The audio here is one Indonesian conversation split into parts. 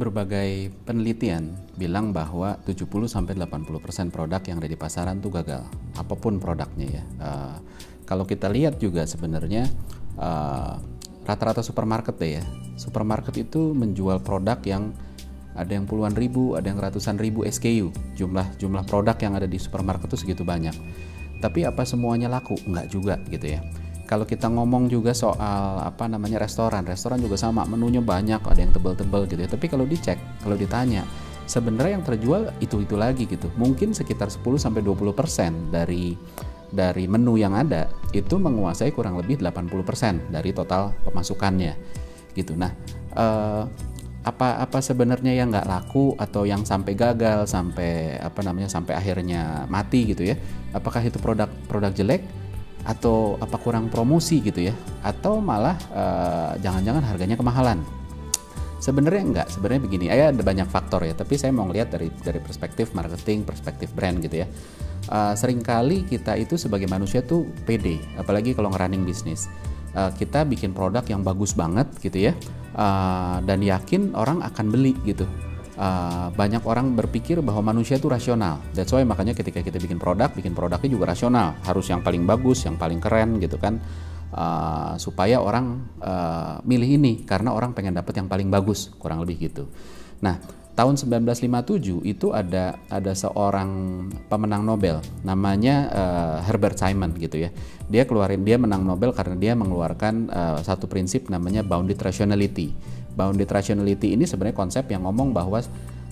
Berbagai penelitian bilang bahwa 70 sampai 80% produk yang ada di pasaran tuh gagal. Apa pun produknya ya. Uh, kalau kita lihat juga sebenarnya rata rata-rata supermarket deh ya. Supermarket itu menjual produk yang ada yang puluhan ribu, ada yang ratusan ribu SKU. Jumlah jumlah produk yang ada di supermarket itu segitu banyak. Tapi apa semuanya laku? Enggak juga gitu ya kalau kita ngomong juga soal apa namanya restoran, restoran juga sama, menunya banyak, ada yang tebel-tebel gitu ya. Tapi kalau dicek, kalau ditanya, sebenarnya yang terjual itu-itu lagi gitu. Mungkin sekitar 10 sampai 20% dari dari menu yang ada itu menguasai kurang lebih 80% dari total pemasukannya. Gitu. Nah, eh, apa apa sebenarnya yang nggak laku atau yang sampai gagal sampai apa namanya sampai akhirnya mati gitu ya apakah itu produk produk jelek atau apa kurang promosi gitu ya. Atau malah uh, jangan-jangan harganya kemahalan. Sebenarnya enggak. Sebenarnya begini ya ada banyak faktor ya. Tapi saya mau ngelihat dari dari perspektif marketing perspektif brand gitu ya. Uh, sering kali kita itu sebagai manusia tuh pede. Apalagi kalau ngerunning bisnis. Uh, kita bikin produk yang bagus banget gitu ya. Uh, dan yakin orang akan beli gitu uh, banyak orang berpikir bahwa manusia itu rasional. That's why makanya ketika kita bikin produk, bikin produknya juga rasional. Harus yang paling bagus, yang paling keren gitu kan. Uh, supaya orang uh, milih ini karena orang pengen dapat yang paling bagus, kurang lebih gitu. Nah, tahun 1957 itu ada ada seorang pemenang Nobel namanya uh, Herbert Simon gitu ya. Dia keluarin dia menang Nobel karena dia mengeluarkan uh, satu prinsip namanya bounded rationality bounded rationality ini sebenarnya konsep yang ngomong bahwa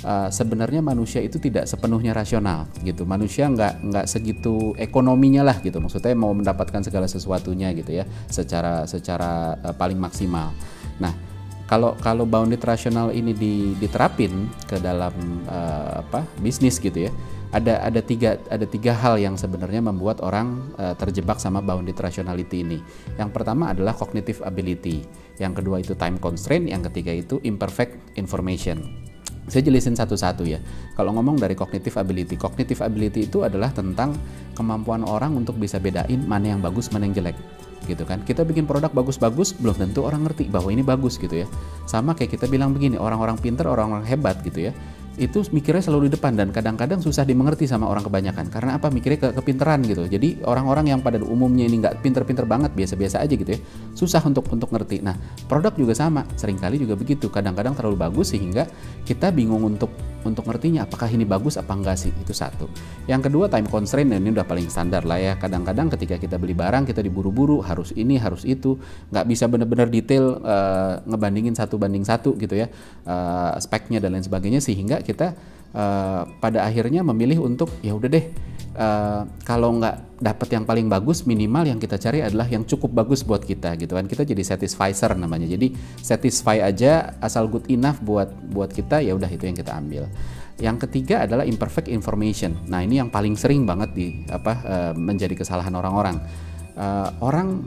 uh, sebenarnya manusia itu tidak sepenuhnya rasional gitu. Manusia nggak nggak segitu ekonominya lah gitu. Maksudnya mau mendapatkan segala sesuatunya gitu ya secara secara uh, paling maksimal. Nah kalau kalau bounded rasional ini diterapin ke dalam uh, apa bisnis gitu ya ada ada tiga ada tiga hal yang sebenarnya membuat orang uh, terjebak sama bounded rationality ini. Yang pertama adalah cognitive ability, yang kedua itu time constraint, yang ketiga itu imperfect information. Saya jelasin satu-satu ya. Kalau ngomong dari cognitive ability, cognitive ability itu adalah tentang kemampuan orang untuk bisa bedain mana yang bagus, mana yang jelek gitu kan. Kita bikin produk bagus-bagus belum tentu orang ngerti bahwa ini bagus gitu ya. Sama kayak kita bilang begini orang-orang pinter orang-orang hebat gitu ya itu mikirnya selalu di depan dan kadang-kadang susah dimengerti sama orang kebanyakan. Karena apa? Mikirnya ke kepinteran gitu. Jadi orang-orang yang pada umumnya ini nggak pinter-pinter banget biasa-biasa aja gitu ya susah untuk untuk ngerti. Nah produk juga sama sering kali juga begitu. Kadang-kadang terlalu bagus sehingga kita bingung untuk untuk ngertinya apakah ini bagus apa enggak sih? Itu satu. Yang kedua time constraint ini udah paling standar lah ya. Kadang-kadang ketika kita beli barang kita diburu-buru harus ini harus itu. Nggak bisa benar-benar detail uh, ngebandingin satu banding satu gitu ya uh, speknya dan lain sebagainya sehingga kita uh, pada akhirnya memilih untuk ya udah deh uh, kalau nggak dapat yang paling bagus minimal yang kita cari adalah yang cukup bagus buat kita gitu kan kita jadi satisfier namanya jadi satisfy aja asal good enough buat buat kita ya udah itu yang kita ambil yang ketiga adalah imperfect information. Nah ini yang paling sering banget di apa uh, menjadi kesalahan orang-orang. Uh, orang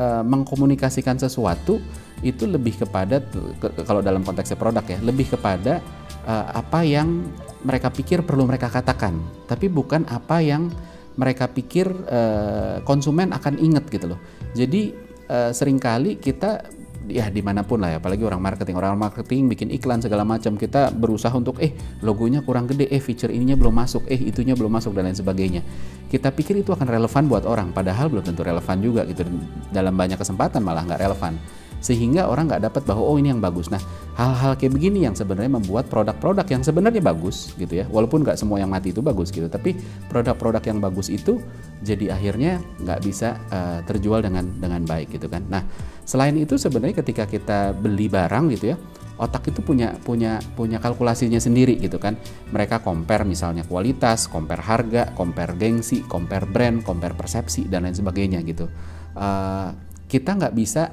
uh, mengkomunikasikan sesuatu itu lebih kepada ke, kalau dalam konteksnya produk ya lebih kepada uh, apa yang mereka pikir perlu mereka katakan, tapi bukan apa yang mereka pikir uh, konsumen akan ingat gitu loh. Jadi uh, sering kali kita ya di mana pun lah ya apalagi orang marketing orang marketing bikin iklan segala macam kita berusaha untuk eh logonya kurang gede eh feature ininya belum masuk eh itunya belum masuk dan lain sebagainya kita pikir itu akan relevan buat orang padahal belum tentu relevan juga gitu dalam banyak kesempatan malah nggak relevan sehingga orang nggak dapat bahwa oh ini yang bagus. Nah hal-hal kayak begini yang sebenarnya membuat produk-produk yang sebenarnya bagus gitu ya, walaupun nggak semua yang mati itu bagus gitu, tapi produk-produk yang bagus itu jadi akhirnya nggak bisa uh, terjual dengan dengan baik gitu kan. Nah selain itu sebenarnya ketika kita beli barang gitu ya, otak itu punya punya punya kalkulasinya sendiri gitu kan. Mereka compare misalnya kualitas, compare harga, compare gengsi, compare brand, compare persepsi dan lain sebagainya gitu uh, kita nggak bisa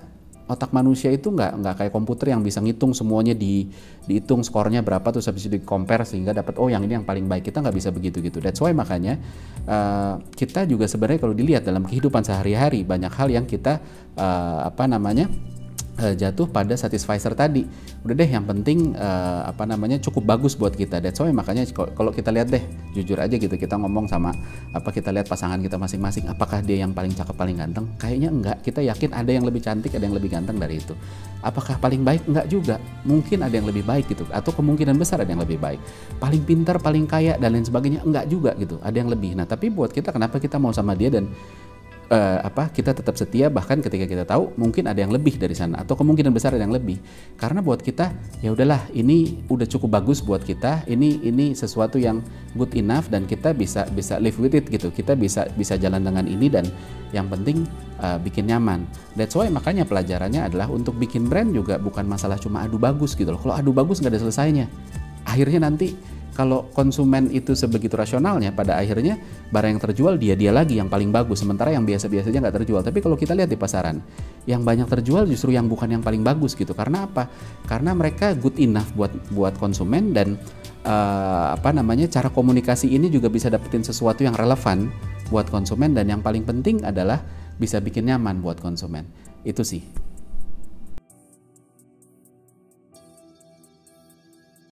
otak manusia itu nggak nggak kayak komputer yang bisa ngitung semuanya di dihitung skornya berapa terus habis itu di compare sehingga dapat oh yang ini yang paling baik. Kita nggak bisa begitu gitu that's why makanya uh, kita juga sebenarnya kalau dilihat dalam kehidupan sehari-hari banyak hal yang kita uh, apa namanya uh, jatuh pada satisfier tadi. Udah deh yang penting uh, apa namanya cukup bagus buat kita. That's why makanya kalau kita lihat deh jujur aja gitu kita ngomong sama apa kita lihat pasangan kita masing-masing apakah dia yang paling cakep paling ganteng? Kayaknya enggak. Kita yakin ada yang lebih cantik, ada yang lebih ganteng dari itu. Apakah paling baik? Enggak juga. Mungkin ada yang lebih baik gitu atau kemungkinan besar ada yang lebih baik. Paling pintar, paling kaya dan lain sebagainya enggak juga gitu. Ada yang lebih. Nah, tapi buat kita kenapa kita mau sama dia dan uh, apa kita tetap setia bahkan ketika kita tahu mungkin ada yang lebih dari sana atau kemungkinan besar ada yang lebih. Karena buat kita ya udahlah ini udah cukup bagus buat kita ini ini sesuatu yang good enough dan kita bisa bisa live with it gitu. Kita bisa bisa jalan dengan ini dan yang penting uh, bikin nyaman. That's why makanya pelajarannya adalah untuk bikin brand juga bukan masalah cuma adu bagus gitu loh. Kalau adu bagus nggak ada selesainya. Akhirnya nanti kalau konsumen itu sebegitu rasionalnya pada akhirnya barang yang terjual dia dia lagi yang paling bagus. Sementara yang biasa-biasa aja nggak terjual. Tapi kalau kita lihat di pasaran yang banyak terjual justru yang bukan yang paling bagus gitu. Karena apa? Karena mereka good enough buat buat konsumen dan uh, apa namanya cara komunikasi ini juga bisa dapetin sesuatu yang relevan buat konsumen. Dan yang paling penting adalah bisa bikin nyaman buat konsumen. Itu sih